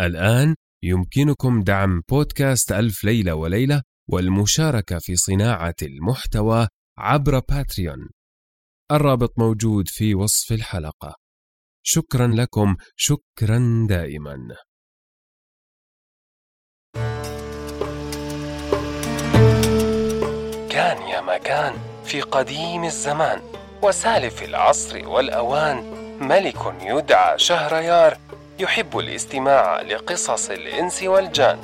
الآن يمكنكم دعم بودكاست ألف ليلة وليلة والمشاركة في صناعة المحتوى عبر باتريون. الرابط موجود في وصف الحلقة. شكرا لكم شكرا دائما. كان يا مكان في قديم الزمان وسالف العصر والأوان ملك يدعى شهريار يحب الاستماع لقصص الإنس والجان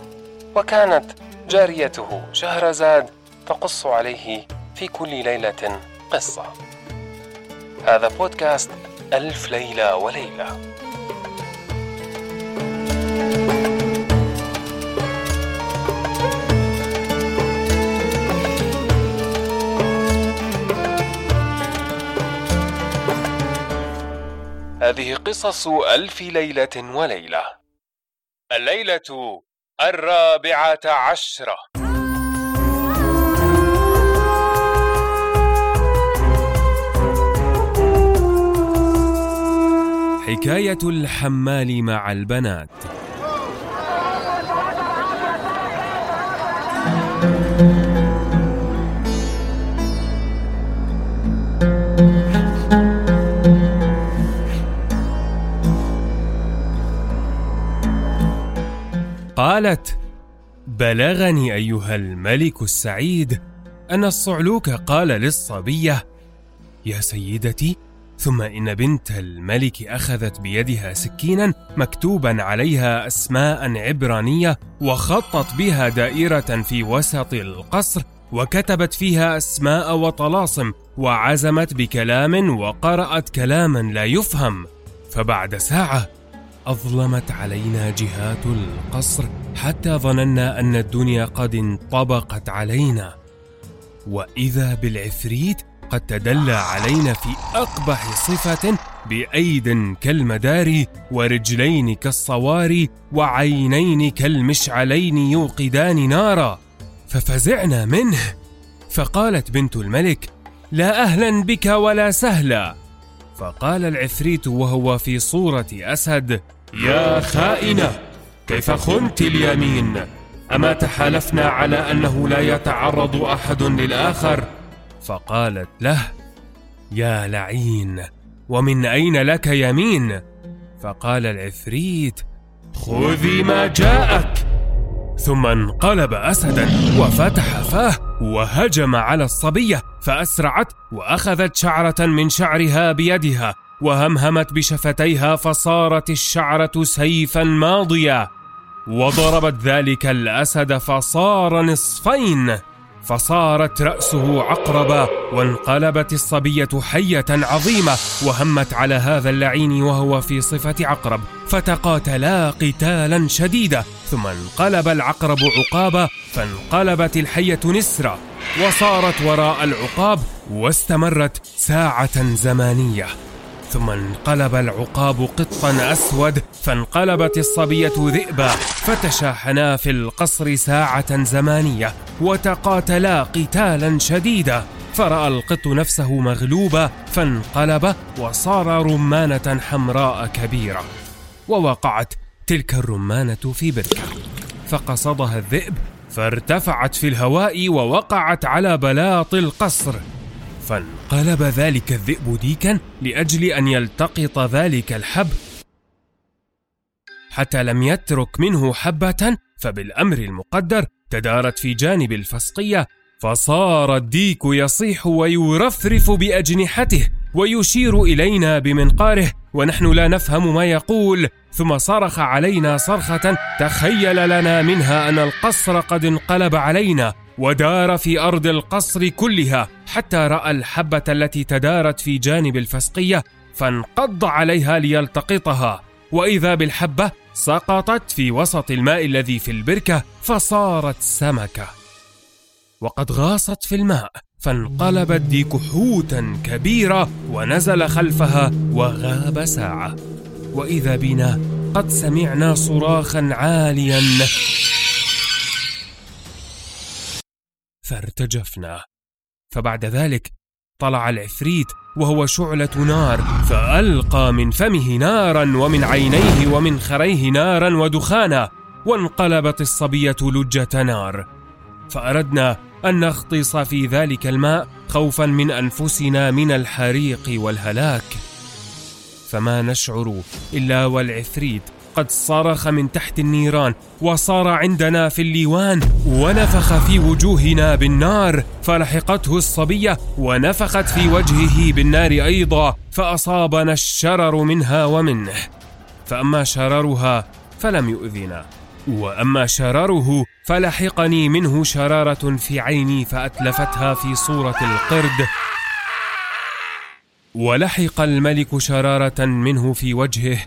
وكانت جاريته شهرزاد تقص عليه في كل ليلة قصة. هذا بودكاست ألف ليلة وليلة. هذه قصص ألف ليلة وليلة. الليلة الرابعة عشرة. حكاية الحمال مع البنات. قالت بلغني أيها الملك السعيد أن الصعلوك قال للصبية يا سيدتي ثم إن بنت الملك أخذت بيدها سكينا مكتوبا عليها أسماء عبرانية وخطت بها دائرة في وسط القصر وكتبت فيها أسماء وطلاسم وعزمت بكلام وقرأت كلاما لا يفهم فبعد ساعة أظلمت علينا جهات القصر حتى ظننا أن الدنيا قد انطبقت علينا. وإذا بالعفريت قد تدلى علينا في أقبح صفة بأيد كالمداري ورجلين كالصواري وعينين كالمشعلين يوقدان نارا. ففزعنا منه. فقالت بنت الملك لا أهلا بك ولا سهلا. فقال العفريت وهو في صورة أسد يا خائنة كيف خنت اليمين؟ أما تحالفنا على أنه لا يتعرض أحد للآخر؟ فقالت له يا لعين ومن أين لك يمين؟ فقال العفريت خذي ما جاءك. ثم انقلب اسدا وفتح فاه وهجم على الصبية فأسرعت وأخذت شعرة من شعرها بيدها. وهمهمت بشفتيها فصارت الشعرة سيفا ماضية وضربت ذلك الأسد فصار نصفين فصارت رأسه عقربا وانقلبت الصبية حية عظيمة وهمت على هذا اللعين وهو في صفة عقرب فتقاتلا قتالا شديدا ثم انقلب العقرب عقابا فانقلبت الحية نسرا وصارت وراء العقاب واستمرت ساعة زمانية. ثم انقلب العقاب قطا أسود فانقلبت الصبية ذئبا فتشاحنا في القصر ساعة زمانية وتقاتلا قتالا شديدا. فرأى القط نفسه مغلوبا فانقلب وصار رمانة حمراء كبيرة. ووقعت تلك الرمانة في بركة. فقصدها الذئب فارتفعت في الهواء ووقعت على بلاط القصر. فانقلب ذلك الذئب ديكا لأجل أن يلتقط ذلك الحب. حتى لم يترك منه حبة فبالأمر المقدر تدارت في جانب الفسقية فصار الديك يصيح ويرفرف بأجنحته ويشير إلينا بمنقاره ونحن لا نفهم ما يقول ثم صرخ علينا صرخة تخيل لنا منها أن القصر قد انقلب علينا ودار في أرض القصر كلها. حتى رأى الحبة التي تدارت في جانب الفسقية فانقض عليها ليلتقطها. وإذا بالحبة سقطت في وسط الماء الذي في البركة فصارت سمكة. وقد غاصت في الماء فانقلب الديك حوتا كبيرا ونزل خلفها وغاب ساعة. وإذا بنا قد سمعنا صراخا عاليا. فارتجفنا. فبعد ذلك طلع العفريت وهو شعلة نار فألقى من فمه نارا ومن عينيه ومن خريه نارا ودخانا وانقلبت الصبية لجة نار. فأردنا أن نغطس في ذلك الماء خوفا من أنفسنا من الحريق والهلاك. فما نشعر إلا والعفريت قد صرخ من تحت النيران وصار عندنا في الليوان ونفخ في وجوهنا بالنار فلحقته الصبية ونفخت في وجهه بالنار أيضا فأصابنا الشرر منها ومنه. فأما شررها فلم يؤذنا وأما شرره فلحقني منه شرارة في عيني فأتلفتها في صورة القرد. ولحق الملك شرارة منه في وجهه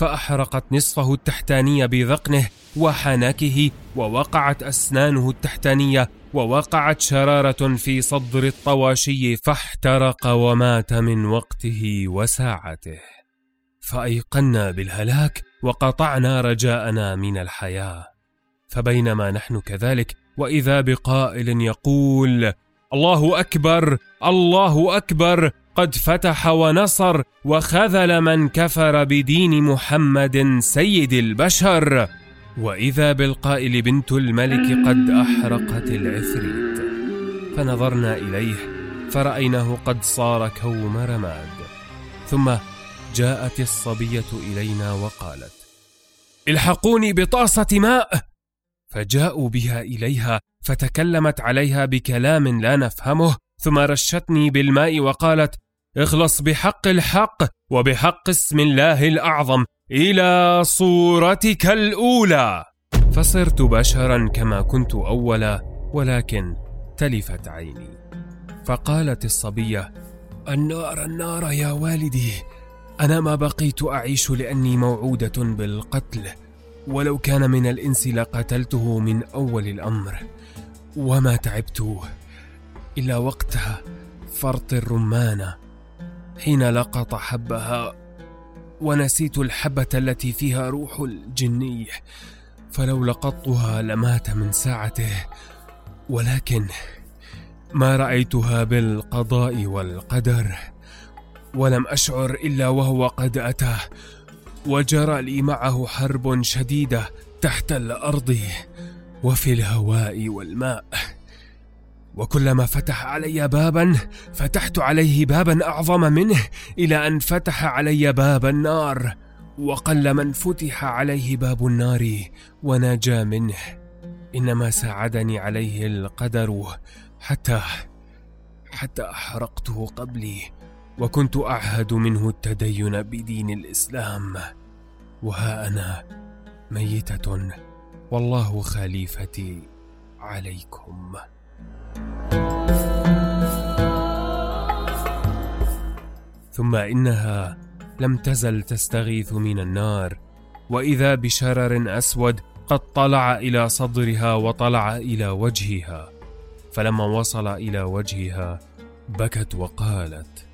فأحرقت نصفه التحتاني بذقنه وحنكه ووقعت أسنانه التحتانية ووقعت شرارة في صدر الطواشي فاحترق ومات من وقته وساعته. فأيقنا بالهلاك وقطعنا رجاءنا من الحياة. فبينما نحن كذلك وإذا بقائل يقول الله أكبر! الله أكبر! قد فتح ونصر وخذل من كفر بدين محمد سيد البشر. وإذا بالقائل بنت الملك قد أحرقت العفريت. فنظرنا إليه فرأيناه قد صار كوم رماد. ثم جاءت الصبية إلينا وقالت الحقوني بطاسة ماء. فجاءوا بها إليها فتكلمت عليها بكلام لا نفهمه ثم رشتني بالماء وقالت اخلص بحق الحق وبحق اسم الله الأعظم إلى صورتك الأولى. فصرت بشرا كما كنت أولا ولكن تلفت عيني. فقالت الصبية النار النار يا والدي. أنا ما بقيت أعيش لأني موعودة بالقتل. ولو كان من الإنس لقتلته من أول الأمر. وما تعبت إلا وقتها فرط الرمانه حين لقط حبها ونسيت الحبة التي فيها روح الجني فلو لقطتها لمات من ساعته ولكن ما رأيتها بالقضاء والقدر ولم أشعر إلا وهو قد أتى وجرى لي معه حرب شديدة تحت الأرض وفي الهواء والماء. وكلما فتح علي بابا فتحت عليه بابا أعظم منه إلى أن فتح علي باب النار. وقل من فتح عليه باب النار ونجا منه. إنما ساعدني عليه القدر حتى حتى أحرقته قبلي وكنت أعهد منه التدين بدين الإسلام. وها أنا ميتة والله خليفتي عليكم. ثم إنها لم تزل تستغيث من النار وإذا بشرر أسود قد طلع إلى صدرها وطلع إلى وجهها فلما وصل إلى وجهها بكت وقالت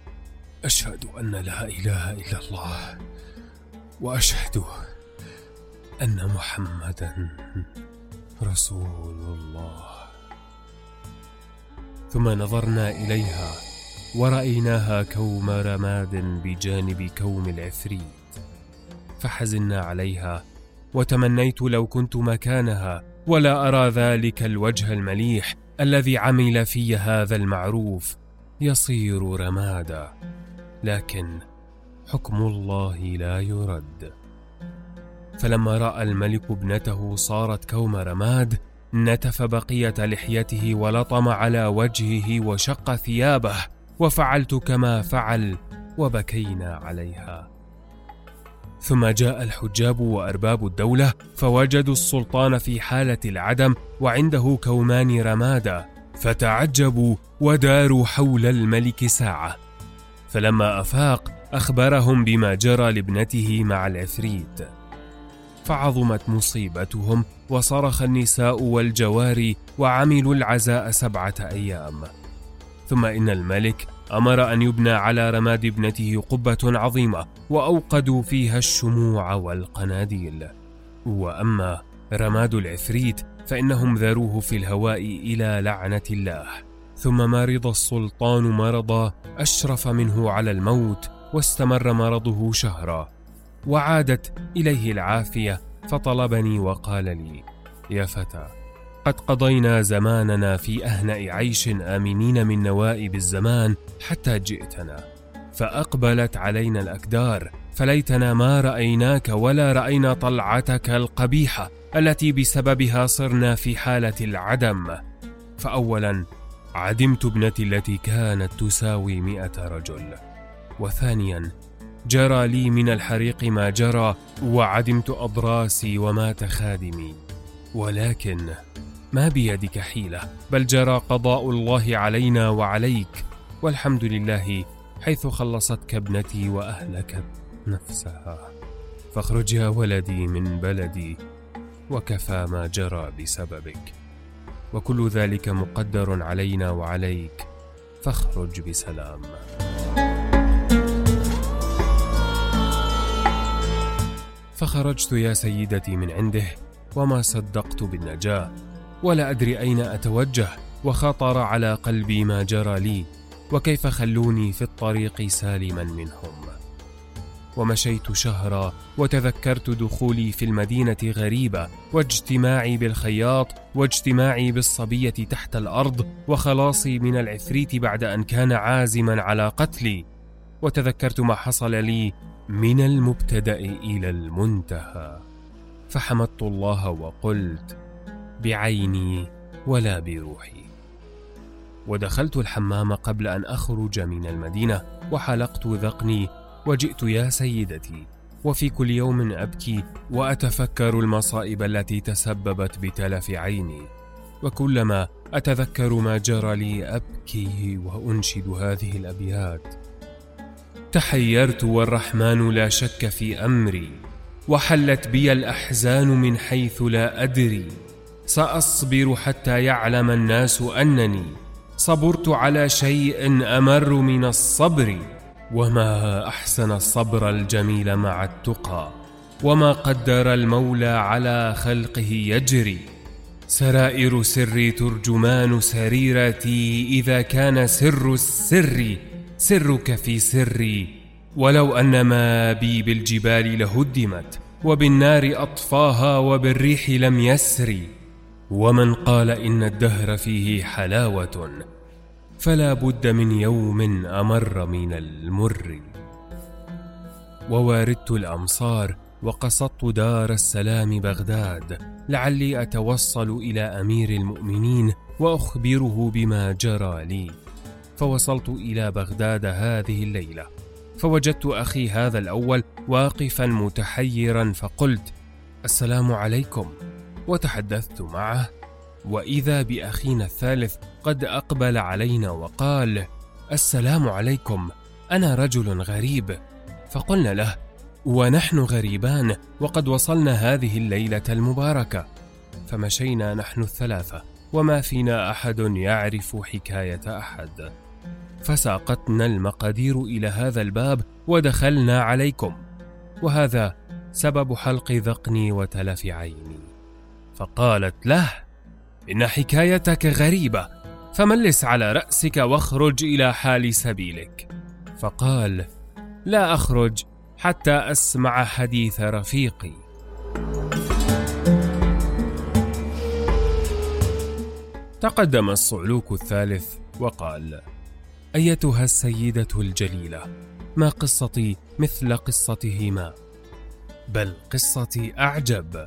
أشهد أن لا إله إلا الله وأشهد أن محمدا رسول الله. ثم نظرنا إليها ورأيناها كوم رماد بجانب كوم العفريت فحزنا عليها وتمنيت لو كنت مكانها ولا أرى ذلك الوجه المليح الذي عمل في هذا المعروف يصير رمادا لكن حكم الله لا يرد. فلما رأى الملك ابنته صارت كوم رماد نتف بقية لحيته ولطم على وجهه وشق ثيابه وفعلت كما فعل وبكينا عليها. ثم جاء الحجاب وأرباب الدولة فوجدوا السلطان في حالة العدم وعنده كومان رمادا فتعجبوا وداروا حول الملك ساعة. فلما أفاق أخبرهم بما جرى لابنته مع العفريت. فعظمت مصيبتهم وصرخ النساء والجواري وعملوا العزاء سبعة أيام. ثم إن الملك أمر أن يبنى على رماد ابنته قبة عظيمة وأوقدوا فيها الشموع والقناديل. وأما رماد العفريت فإنهم ذروه في الهواء إلى لعنة الله. ثم مرض السلطان مرضا أشرف منه على الموت واستمر مرضه شهرا. وعادت إليه العافية فطلبني وقال لي يا فتى قد قضينا زماننا في أهنأ عيش آمنين من نوائب الزمان حتى جئتنا فأقبلت علينا الأكدار فليتنا ما رأيناك ولا رأينا طلعتك القبيحة التي بسببها صرنا في حالة العدم. فاولا عدمت ابنتي التي كانت تساوي مئة رجل وثانيا جرى لي من الحريق ما جرى وعدمت أضراسي ومات خادمي ولكن ما بيدك حيلة بل جرى قضاء الله علينا وعليك. والحمد لله حيث خلصتك ابنتي وأهلكت نفسها. فاخرج يا ولدي من بلدي وكفى ما جرى بسببك. وكل ذلك مقدر علينا وعليك فاخرج بسلام. فخرجت يا سيدتي من عنده وما صدقت بالنجاة ولا أدري أين أتوجه وخطر على قلبي ما جرى لي وكيف خلوني في الطريق سالما منهم. ومشيت شهرا وتذكرت دخولي في المدينة غريبة واجتماعي بالخياط واجتماعي بالصبية تحت الأرض وخلاصي من العفريت بعد أن كان عازما على قتلي. وتذكرت ما حصل لي من المبتدأ إلى المنتهى. فحمدت الله وقلت بعيني ولا بروحي. ودخلت الحمام قبل أن أخرج من المدينة وحلقت ذقني وجئت يا سيدتي وفي كل يوم أبكي وأتفكر المصائب التي تسببت بتلف عيني. وكلما أتذكر ما جرى لي أبكي وأنشد هذه الأبيات. تحيرت والرحمن لا شك في أمري وحلت بي الأحزان من حيث لا أدري. سأصبر حتى يعلم الناس أنني صبرت على شيء أمر من الصبر وما أحسن الصبر الجميل مع التقى وما قدر المولى على خلقه يجري. سرائر سري ترجمان سريرتي إذا كان سر السر سرك في سري. ولو أن ما بي بالجبال لهدمت وبالنار أطفاها وبالريح لم يسري. ومن قال إن الدهر فيه حلاوة فلا بد من يوم أمر من المر. وواردت الأمصار وقصدت دار السلام بغداد. لعلي أتوصل إلى أمير المؤمنين وأخبره بما جرى لي. فوصلت إلى بغداد هذه الليلة. فوجدت أخي هذا الأول واقفا متحيرا فقلت السلام عليكم. وتحدثت معه. وإذا بأخينا الثالث قد أقبل علينا وقال السلام عليكم أنا رجل غريب. فقلنا له ونحن غريبان وقد وصلنا هذه الليلة المباركة. فمشينا نحن الثلاثة وما فينا أحد يعرف حكاية أحد. فساقتنا المقادير إلى هذا الباب ودخلنا عليكم. وهذا سبب حلق ذقني وتلف عيني. فقالت له إن حكايتك غريبة فملس على رأسك واخرج إلى حال سبيلك. فقال لا أخرج حتى أسمع حديث رفيقي. تقدم الصعلوك الثالث وقال أيتها السيدة الجليلة ما قصتي مثل قصتهما؟ بل قصتي أعجب.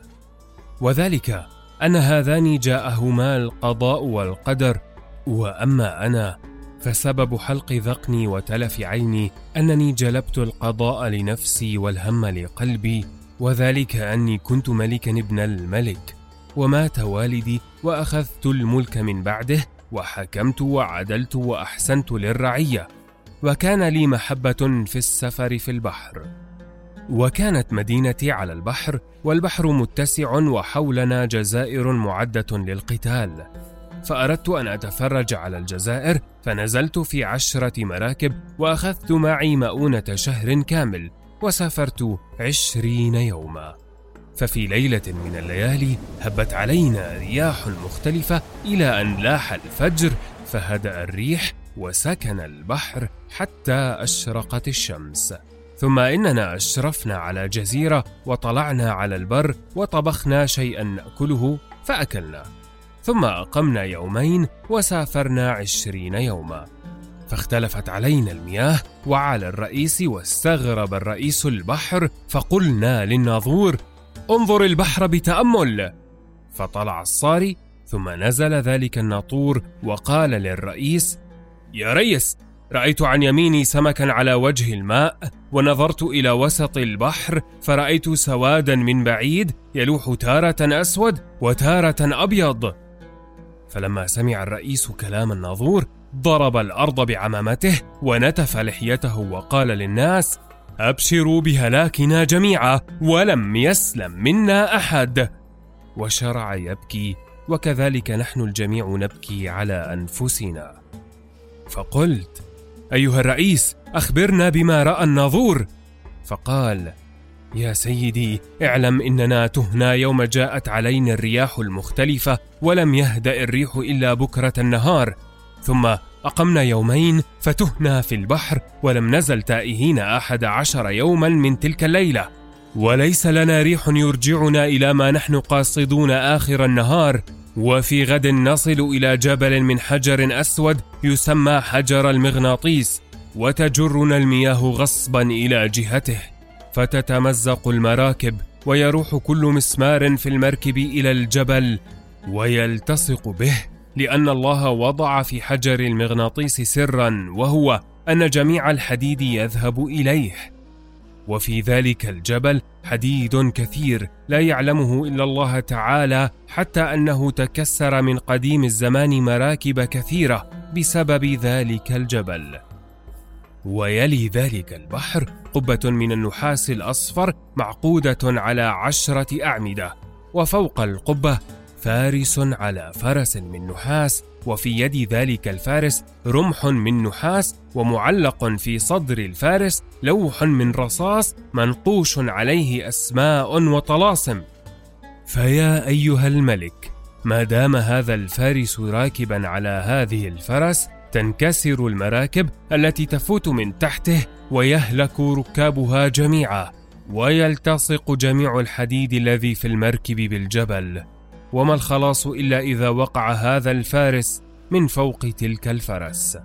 وذلك أن هذان جاءهما القضاء والقدر وأما أنا فسبب حلق ذقني وتلف عيني أنني جلبت القضاء لنفسي والهم لقلبي وذلك أني كنت ملكا ابن الملك ومات والدي وأخذت الملك من بعده وحكمت وعدلت وأحسنت للرعية وكان لي محبة في السفر في البحر. وكانت مدينتي على البحر والبحر متسع وحولنا جزائر معدة للقتال. فأردت أن أتفرج على الجزائر فنزلت في عشرة مراكب وأخذت معي مؤونة شهر كامل وسافرت عشرين يوما. ففي ليلة من الليالي هبت علينا رياح مختلفة إلى أن لاح الفجر فهدأ الريح وسكن البحر حتى أشرقت الشمس. ثم إننا أشرفنا على جزيرة وطلعنا على البر وطبخنا شيئا نأكله فأكلنا. ثم أقمنا يومين وسافرنا عشرين يوما. فاختلفت علينا المياه وعلى الرئيس واستغرب الرئيس البحر فقلنا للناظور انظر البحر بتأمل. فطلع الصاري ثم نزل ذلك الناطور وقال للرئيس يا ريس رأيت عن يميني سمكا على وجه الماء ونظرت إلى وسط البحر فرأيت سوادا من بعيد يلوح تارة أسود وتارة أبيض. فلما سمع الرئيس كلام الناظور ضرب الأرض بعمامته ونتف لحيته وقال للناس أبشروا بهلاكنا جميعا ولم يسلم منا أحد. وشرع يبكي وكذلك نحن الجميع نبكي على أنفسنا. فقلت أيها الرئيس أخبرنا بما رأى الناظور. فقال يا سيدي اعلم إننا تهنا يوم جاءت علينا الرياح المختلفة ولم يهدأ الريح إلا بكرة النهار. ثم أقمنا يومين فتهنا في البحر ولم نزل تائهين أحد عشر يوما من تلك الليلة. وليس لنا ريح يرجعنا إلى ما نحن قاصدون آخر النهار. وفي غد نصل إلى جبل من حجر أسود يسمى حجر المغناطيس وتجرنا المياه غصبا إلى جهته. فتتمزق المراكب ويروح كل مسمار في المركب إلى الجبل ويلتصق به. لأن الله وضع في حجر المغناطيس سرا وهو أن جميع الحديد يذهب إليه. وفي ذلك الجبل حديد كثير لا يعلمه إلا الله تعالى حتى أنه تكسر من قديم الزمان مراكب كثيرة بسبب ذلك الجبل. ويلي ذلك البحر قبة من النحاس الأصفر معقودة على عشرة أعمدة وفوق القبة فارس على فرس من نحاس وفي يد ذلك الفارس رمح من نحاس ومعلق في صدر الفارس لوح من رصاص منقوش عليه أسماء وطلاسم. فيا أيها الملك ما دام هذا الفارس راكبا على هذه الفرس تنكسر المراكب التي تفوت من تحته ويهلك ركابها جميعا ويلتصق جميع الحديد الذي في المركب بالجبل. وما الخلاص إلا إذا وقع هذا الفارس من فوق تلك الفرس.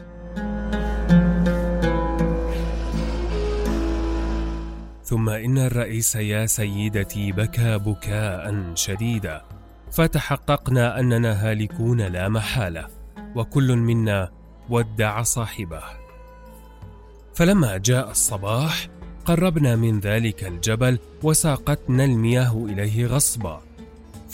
ثم إن الرئيس يا سيدتي بكى بكاء شديدا فتحققنا أننا هالكون لا محالة وكل منا ودع صاحبه. فلما جاء الصباح قربنا من ذلك الجبل وساقتنا المياه إليه غصبا.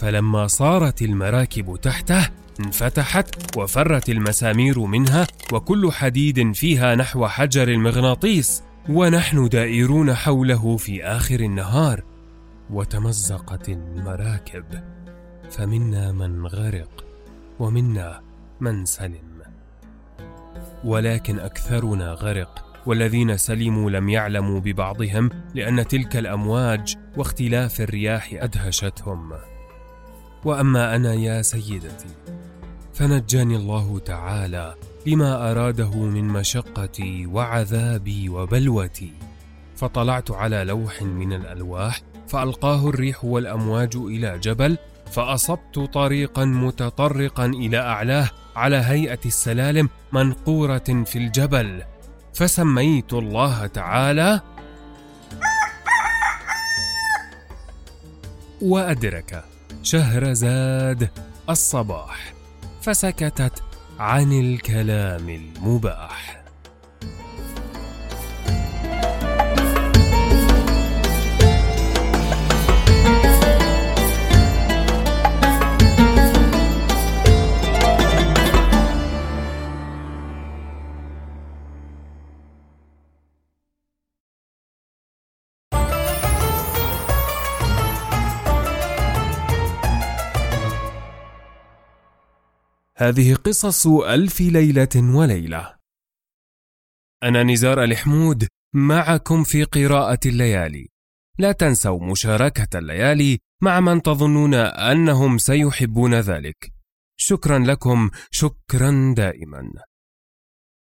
فلما صارت المراكب تحته انفتحت وفرت المسامير منها وكل حديد فيها نحو حجر المغناطيس ونحن دائرون حوله في آخر النهار. وتمزقت المراكب. فمنا من غرق ومنا من سلم. ولكن أكثرنا غرق. والذين سلموا لم يعلموا ببعضهم لأن تلك الأمواج واختلاف الرياح أدهشتهم. وأما أنا يا سيدتي فنجاني الله تعالى بما أراده من مشقتي وعذابي وبلوتي. فطلعت على لوح من الألواح فألقاه الريح والأمواج إلى جبل فأصبت طريقا متطرقا إلى أعلاه على هيئة السلالم منقورة في الجبل. فسميت الله تعالى وأدرك. شهرزاد الصباح فسكتت عن الكلام المباح. هذه قصص ألف ليلة وليلة. أنا نزار الحمود معكم في قراءة الليالي. لا تنسوا مشاركة الليالي مع من تظنون أنهم سيحبون ذلك. شكرا لكم شكرا دائما